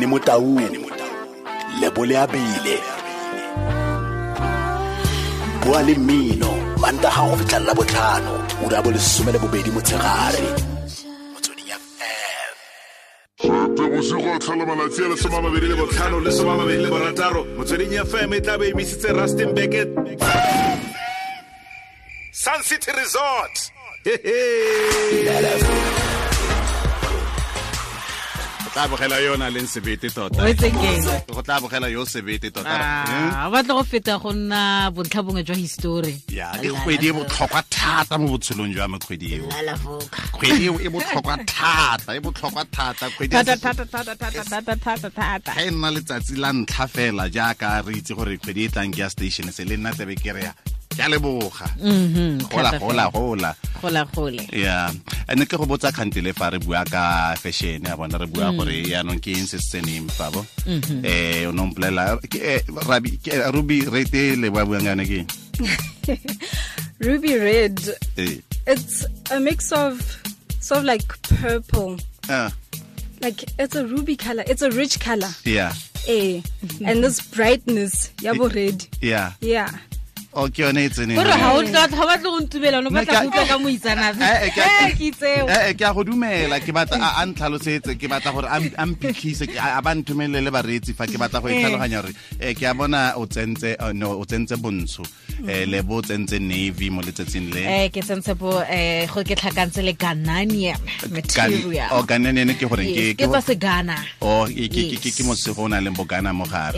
ene motaung lebole a beile boa le mmino mantaga go fitlhelela botlhano. Ura bo lesome le bobedi motshegare fm sun city resort tla bogela yo na leng sebete tota go tla bogela yo sebete tota. Ah, o batla go feta go nna bontlhabongwe jwa history. Ya ke kgwedi e botlhokwa thata mo botshelong jwa me kgwedi eo. Kgwedi eo e botlhokwa thata e botlhokwa thata. Kgwedi ya Thata, se- thata, thata, thata, thata, thata, thata. ga e nna letsatsi la ntlha fela jaaka re itse gore kgwedi e tlang ke ya station se le nna tebe ke re ya ke a leboga Mhm, gola gola gola gola gole ya ne ke go botsa kgantele fa re bua ka fashion ya bona re Mm. bua gore yaanong ke eng se se tseneng fabo Mhm. eh o no mpolelela ke- eh, Rabi- ke- ruby rate le ba buang ka ke? Ruby red. Eh, It's a mix of sort of like purple. ah, Like it's a ruby color. It's a rich color. yeah Eh. and this brightness. Yabo red. yeah Yeah. O ke yone e tseneng. Gore ga o tla ga batle go o batla ka Eh, eh, ke- Eh, Eh, eh, a go dumela ke batla a ntlhalosetse ke batla gore a mphitlhise a ba nthomelele bareetsi fa ke batla go e tlhaloganya gore um ke a bona o tsentse uh, no o tsentse bontsho um le bo o tsentse navy mo letsatsing le. Eh ke tsentse bo eh go ke tlhakantse le gananium material. gananene ke gore ke ke tsa segana o ke- ke- ke- ke Yes. ke mosego o na leng bogana mo gare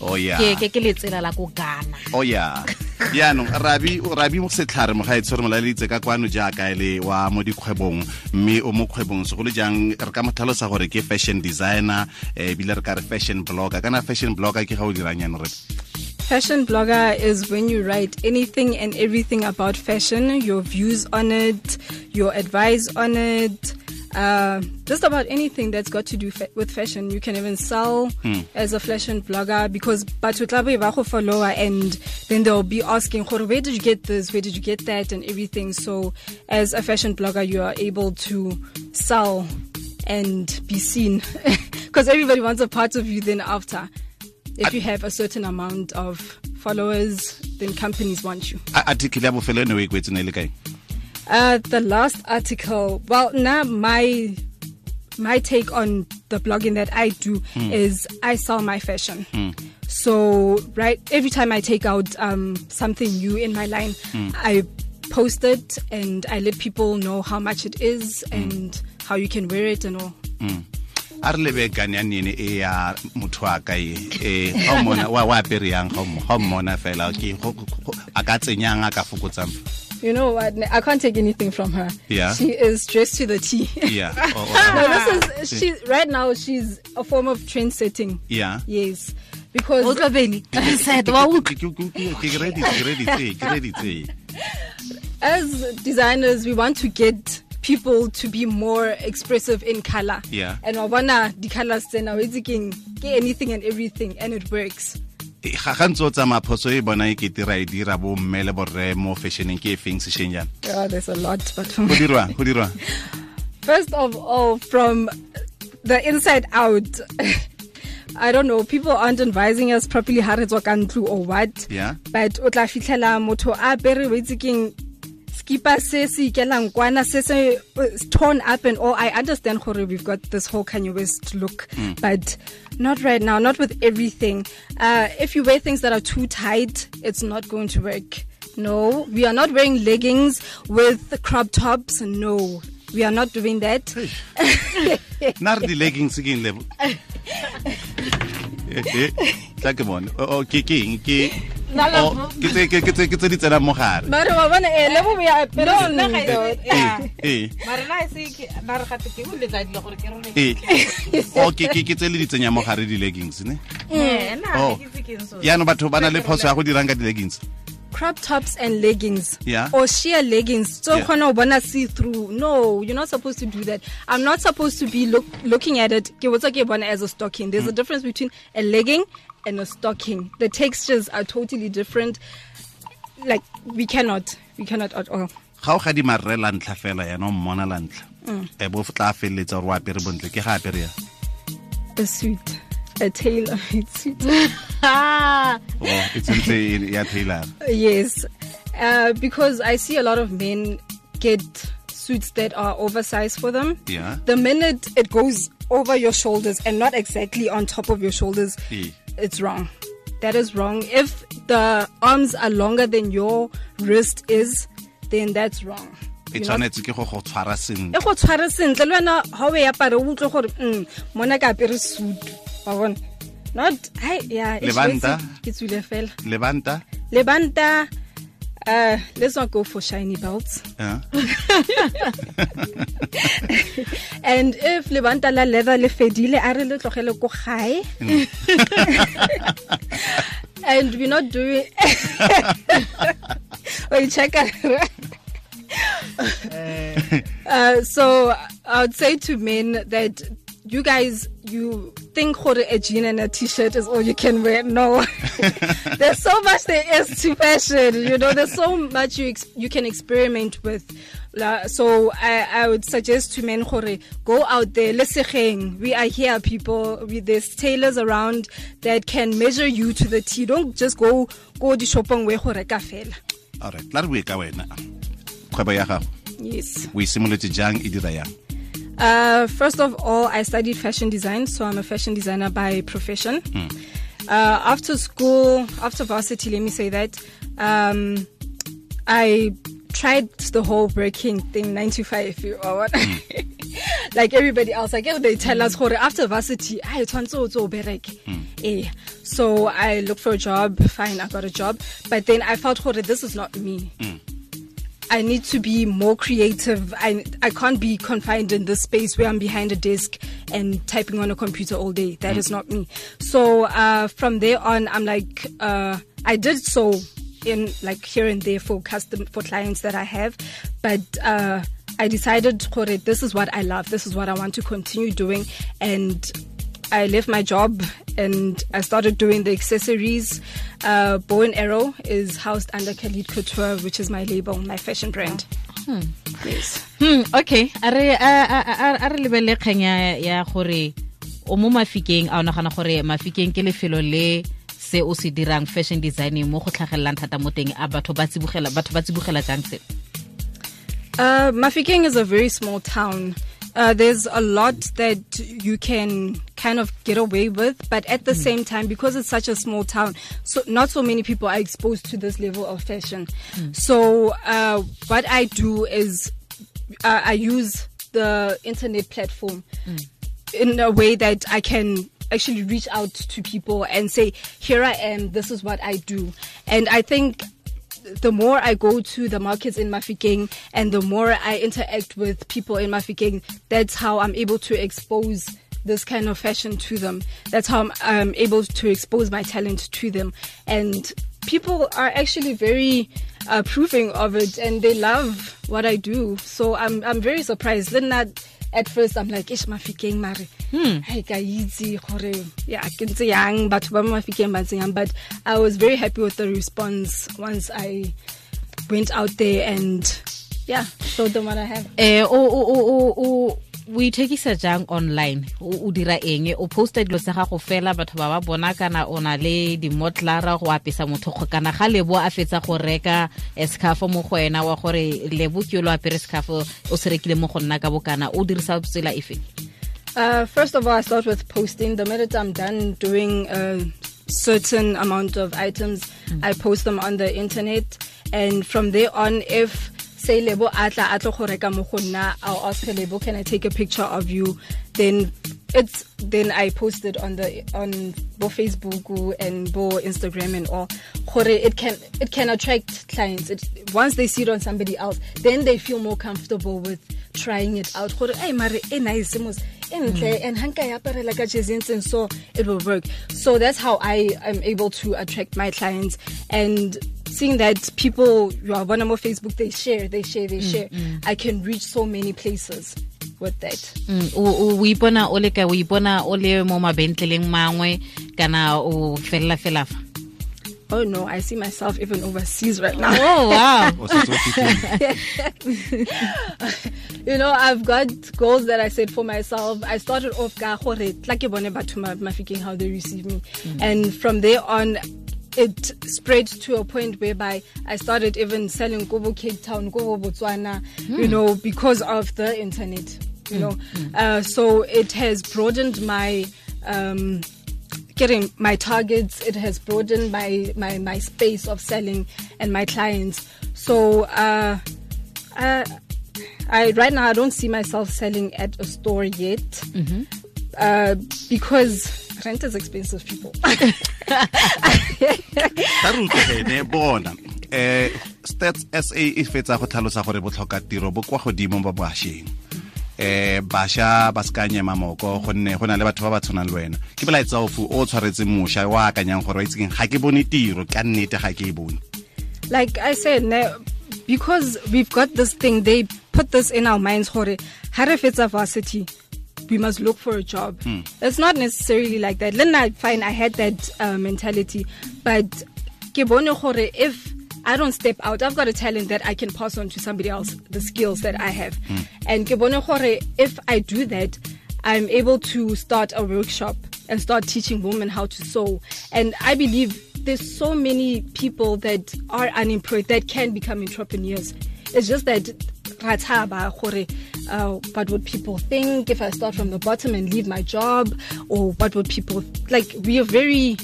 o ya ke ke ke letsela la ko gana o ya yaanong rabi mo setlhare mogaetsho re molaleditse ka kwano jaaka le wa mo dikgwebong mme o mo kgwebong. Segolo jang re ka mo gore ke fashion designer eh, ebile re ka re fashion blogger. Kana fashion blogger ke ga o dirang re Fashion blogger is when you write anything and everything about fashion, your views on it, your advice on it, uh, just about anything that's got to do fa- with fashion. You can even sell as a fashion blogger because but tla be ba go follower and then they'll be asking, where did you get this? Where did you get that? And everything. So as a fashion blogger, you are able to sell and be seen because everybody wants a part of you then after. If you have a certain amount of followers, then companies want you. A- article ya bofelo e ne o e kwetse e le kae Uh, the last article, well, now my my take on the blogging that I do hmm. is I sell my fashion. Hmm. So right, every time I take out um, something new in my line, hmm. I post it and I let people know how much it is and how you can wear it and all. a re lebe e ya motho a ka e wa apere yang ga o mmo- ga o mmona fela a ka tsenyang a ka fokotsang You know what? I can't take anything from her. Yeah. She is dressed to the T. yeah o- o- no, this is she. Right now, she's a form of trend setting. yeah Yes, because as designers, we want to get people to be more expressive in color. Yeah. And I wanna the colors then now it's again get anything and everything, and it works. Ga ntse o tsamaya phoso e bona e kete ra e dira bo mme le borre mo fashioneng ke e feng sešweng jana Yeah, there's a lot, but go dirwang First of all, from the inside out, I don't know, people aren't advising us properly ha re tswa ka ntlo or what. Yeah. But o tla fitlhela motho a apere o itse keng skipa se se ikelang kwana se se uh, torn up and all. I understand gore we've got this whole Kanye West look, but not right now, not with everything. Uh, if you wear things that are too tight, it's not going to work. No, we are not wearing leggings with crop tops. No, we are not doing that. nna re di-leggings ke level Eh, eh, tla ke bone O- o, ke ke eng ke Nala- o, ke tse- ke- ke tse ke tse di tsenang mo gare Mara wa bona eh lebo we are No, nna ga e- pero yeah. Eh, mara na se ke na re gate ke o letla dilo gore ke rone eh. o ke ke- ke tse le di tsenya mo gare di-leggings ne? Eh na Oh. ke itse ke eng so yaanong batho ba na le phoso ya go dirang ka di-leggings. Crop tops and leggings. Yeah. or sheer leggings. So Yeah. khona ubona see through no you're not supposed to do that. I'm not supposed to be look, looking at it. Ke botsa ke bona as a stocking. There's a difference between a legging and a stocking. The textures are totally different. Like we cannot we cannot at all. Ga o ga di marre la ntlha fela yana o mmona la ntlha. E bo tla feleletsa gore o apere bontle ke ga apere ya a suit. A tailor-made suit. Oh it's e- ya tailor. Yes, uh, because I see a lot of men get suits that are oversized for them. Yeah. The minute it goes over your shoulders and not exactly on top of your shoulders, Eh. It's wrong. That is wrong. If the arms are longer than your wrist is, then that's wrong. e tshwanetse ke go go tshwara sentle e go tshware sentle le wena ga o e apare o utlwe gore mm, mona ka apere sutu wa bona not hi yeah it's Lebanta? basic. ke tswile fela lebanta lebanta uh let's not go for shiny belts. Eh? and if lebanta la leather le fedile a re le tlogele ko gae. And we're not doing wait check out uh, so I would say to men that you guys, you think gore a jean and a t-shirt is all you can wear. No, there's so much there is to fashion. You know, there's so much you ex- you can experiment with. So I, I would suggest to men gore go out there. Lesegeng, we are here, people. We, there's tailors around that can measure you to the T. Don't just go go di shopong we gore ka fela. alright tla re bue ka wena kgwebo ya gago Yes. o e simolotse jang e dira yang Uh, first of all, I studied fashion design, so I'm a fashion designer by profession. Uh, after school, after varsity, let me say that, um, I tried the whole breaking thing, 9 to 5, you know what? like everybody else. Like if they tell us, "Gore, after varsity, I want to to berek. Eh. So I looked for a job, fine, I got a job. But then I felt, "Gore, this is not me. I need to be more creative. I I can't be confined in this space where I'm behind a desk and typing on a computer all day. That is not me. So uh, from there on, I'm like uh, I did so in like here and there for custom for clients that I have, but. Uh, I decided, "Kore, this is what I love. This is what I want to continue doing, and I left my job and I started doing the accessories. Uh, Bow and Arrow is housed under Khalid Couture, which is my label, my fashion brand. Yes. hmm, okay a re a- a- a- a re lebelele kgang ya- ya gore o mo mafikeng a o nagana gore mafikeng ke lefelo le se o se dirang fashion designing mo go tlhagelelang thata mo teng a batho ba tsibogela batho ba tsibogela jang se Uh, Mafikeng is a very small town. Uh, there's a lot that you can kind of get away with, but at the same time, because it's such a small town, so not so many people are exposed to this level of fashion. So uh, what I do is uh, I use the internet platform in a way that I can actually reach out to people and say, here I am, this is what I do. And I think the more I go to the markets in Mafikeng and the more I interact with people in Mafikeng, that's how I'm able to expose this kind of fashion to them. That's how I'm, I'm able to expose my talent to them. And people are actually very uh, approving of it and they love what I do. So I'm, I'm very surprised. Then that at first I'm like, ish Mafikeng mare. Hey, ka itse gore yeah, ke ntse yang batho ba Mafikeng ba ntse yang but I was very happy with the response once I went out there and yeah, showed them what I have. eh o o o o o ithekisa jang online? O dira eng? O posta dilo tsa gago fela batho ba ba bona kana o na le dimotlara go apesa motho go kana ga lebo a fetsa go reka escafo mo go wena wa gore lebo ke lo apere escafo o se rekile mo go nna ka bokana. O dirisa tsela efe Uh, first of all, I start with posting. The minute I'm done doing a certain amount of items, I post them on the internet. And from there on, if say lebo atla atlo go reka mo go nna, I'll ask her lebo, can I take a picture of you? Then it's then I posted on the on both Facebook and both Instagram and all. Gore, It can it can attract clients. It, once they see it on somebody else, then they feel more comfortable with trying it out. Gore, "Hey, mare, e nice mos, e ntle, mm. and hanka ya aparela ka so it will work. So that's how I am able to attract my clients and seeing that people you are one on Facebook they share, they share, they mm, share. Mm. I can reach so many places with that. Mm, o o- o ipona o le ka o ipona o le mo mabentleleng mangwe kana o felela fela fa Oh no, I see myself even overseas right now. oh wow o setse o fitlhile you know, I've got goals that I set for myself. I started off ka gore tla ke bone batho ma- mafikeng how they receive me, mm. and from there on. It spread to a point whereby I started even selling Kobo Cape Town, Kobo Botswana, you know, because of the internet, you know. Uh, so it has broadened my um, getting my targets. It has broadened my my my space of selling and my clients. So uh uh I right now I don't see myself selling at a store yet. Uh because rent is expensive people ta re utlwegene bona. Um stats sa e fetsa go tlhalosa gore botlhoka tiro bo kwa godimo ba bašweng um bašwa ba se ka nyema moko gonne go na le batho ba ba tshwanang le wena. Ke belaetsa ofu o tshwaretseng mošwa o akanyang gore wa itsekeng ga ke bone tiro ka nnete ga ke e bone. Like I said, ne, because we've got this thing, they put this in our minds. gore if re fetsa varsity, we must look for a job. It's not necessarily like that. Then I find I had that uh, mentality, but if I don't step out, I've got a talent that I can pass on to somebody else, the skills that I have. And ke bone if I do that, I'm able to start a workshop and start teaching women how to sew. And I believe there's so many people that are unemployed that can become entrepreneurs. It's just that rataba gore, uh, what would people think if I start from the bottom and leave my job, or what would people like? We are very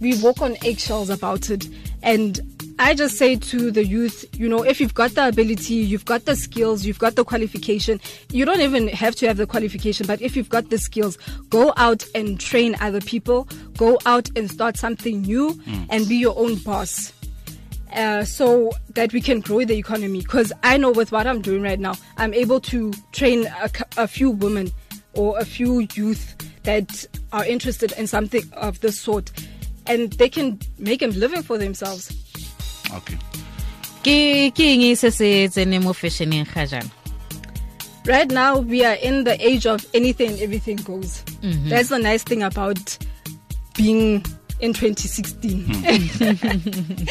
we walk on eggshells about it. And I just say to the youth, you know, if you've got the ability, you've got the skills, you've got the qualification, you don't even have to have the qualification, but if you've got the skills, go out and train other people, go out and start something new and be your own boss. Uh, so that we can grow the economy. Because I know with what I'm doing right now, I'm able to train a, a few women or a few youth that are interested in something of this sort, and they can make a living for themselves. okay ke ke eng se se tsene mo fashioneng ga jana Right now, we are in the age of anything everything goes. That's the nice thing about being in 2016. Hmm.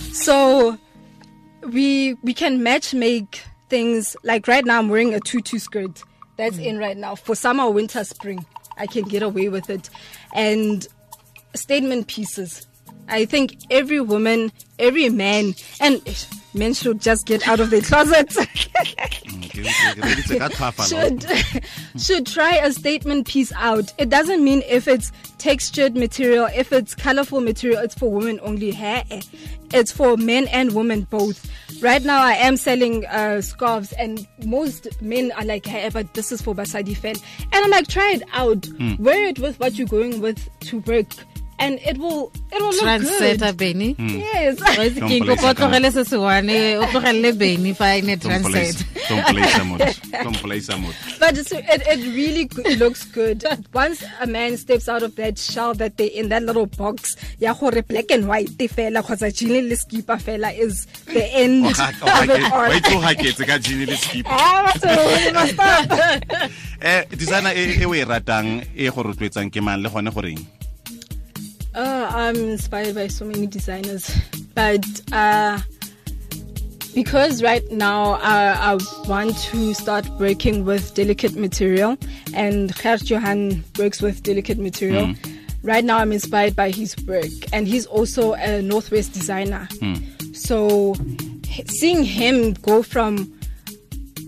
so we we can match make things like right now I'm wearing a tutu skirt. That's hmm. in right now for summer, winter, spring. I can get away with it. And statement pieces. I think every woman, every man, and men should just get out of their closet. Mm, should should try a statement piece out. It doesn't mean if it's textured material, if it's colorful material, it's for women only. Hey, it's for men and women both. Right now, I am selling uh, scarves, and most men are like, "Hey, but this is for basadi fan," and I'm like, "Try it out. Wear it with what you're going with to work." And it will, it will look transeta good. beni Yes. Wa itse ke eng, Don't kopa o play tlogele se se one o tlogelele beni fa e ne Don't play- transeta don't play sa motho. Don't play sa motho. But it's, it, it really looks good. Once a man steps out of that shell that they in that little box, ya gore black and white te fela kgotsa jean le skipa fela is the end O of ga- o ga- it wa all. itse o haketse ka jean le skip Ah, so we must stop. eh designer e e o e ratang e go rotloetsang ke mang le gone goreng Uh, I'm inspired by so many designers, but uh, because right now I, I want to start working with delicate material, and Gert Johan works with delicate material. Right now, I'm inspired by his work, and he's also a Northwest designer. So, seeing him go from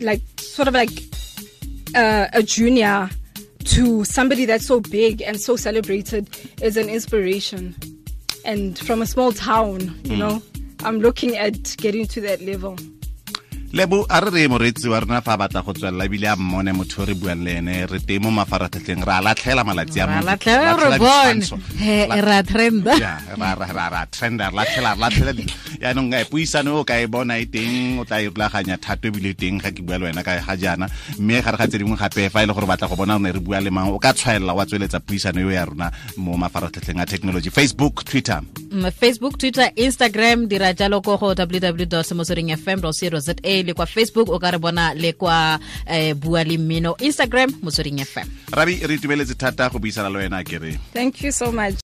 like sort of like uh, a junior to somebody that's so big and so celebrated is an inspiration. And from a small town, you hmm. know, I'm looking at getting to that level. Lebo a re re moretsi wa rena fa batla go tswelela ebile a mmone motho re buang le ene re teng mo mafaratlhatlheng re a latlhela malatsi a ra trenda. Ja, ra- ra- ra- ra trenda re latlhela re latlhela dilo yaanong puisano o ka e bona e teng o tla e rulaganya thato ebile e teng ga ke bua le wena ka ga jaana. Mme gare ga tse dingwe gape fa e le gore batla go bona rona re bua le mang o ka tshwaelela wa tsweletsa puisano eo ya rona mo mafaratlhatlheng a technology. Facebook twitter. Mm, facebook twitter instagram dira jalo ko go www fm za le kwa facebook. O ka re bona le kwa eh, bua le mmino instagram motsweding fm rabi re itumeletse thata go buisana le wena ke re Thank you so much.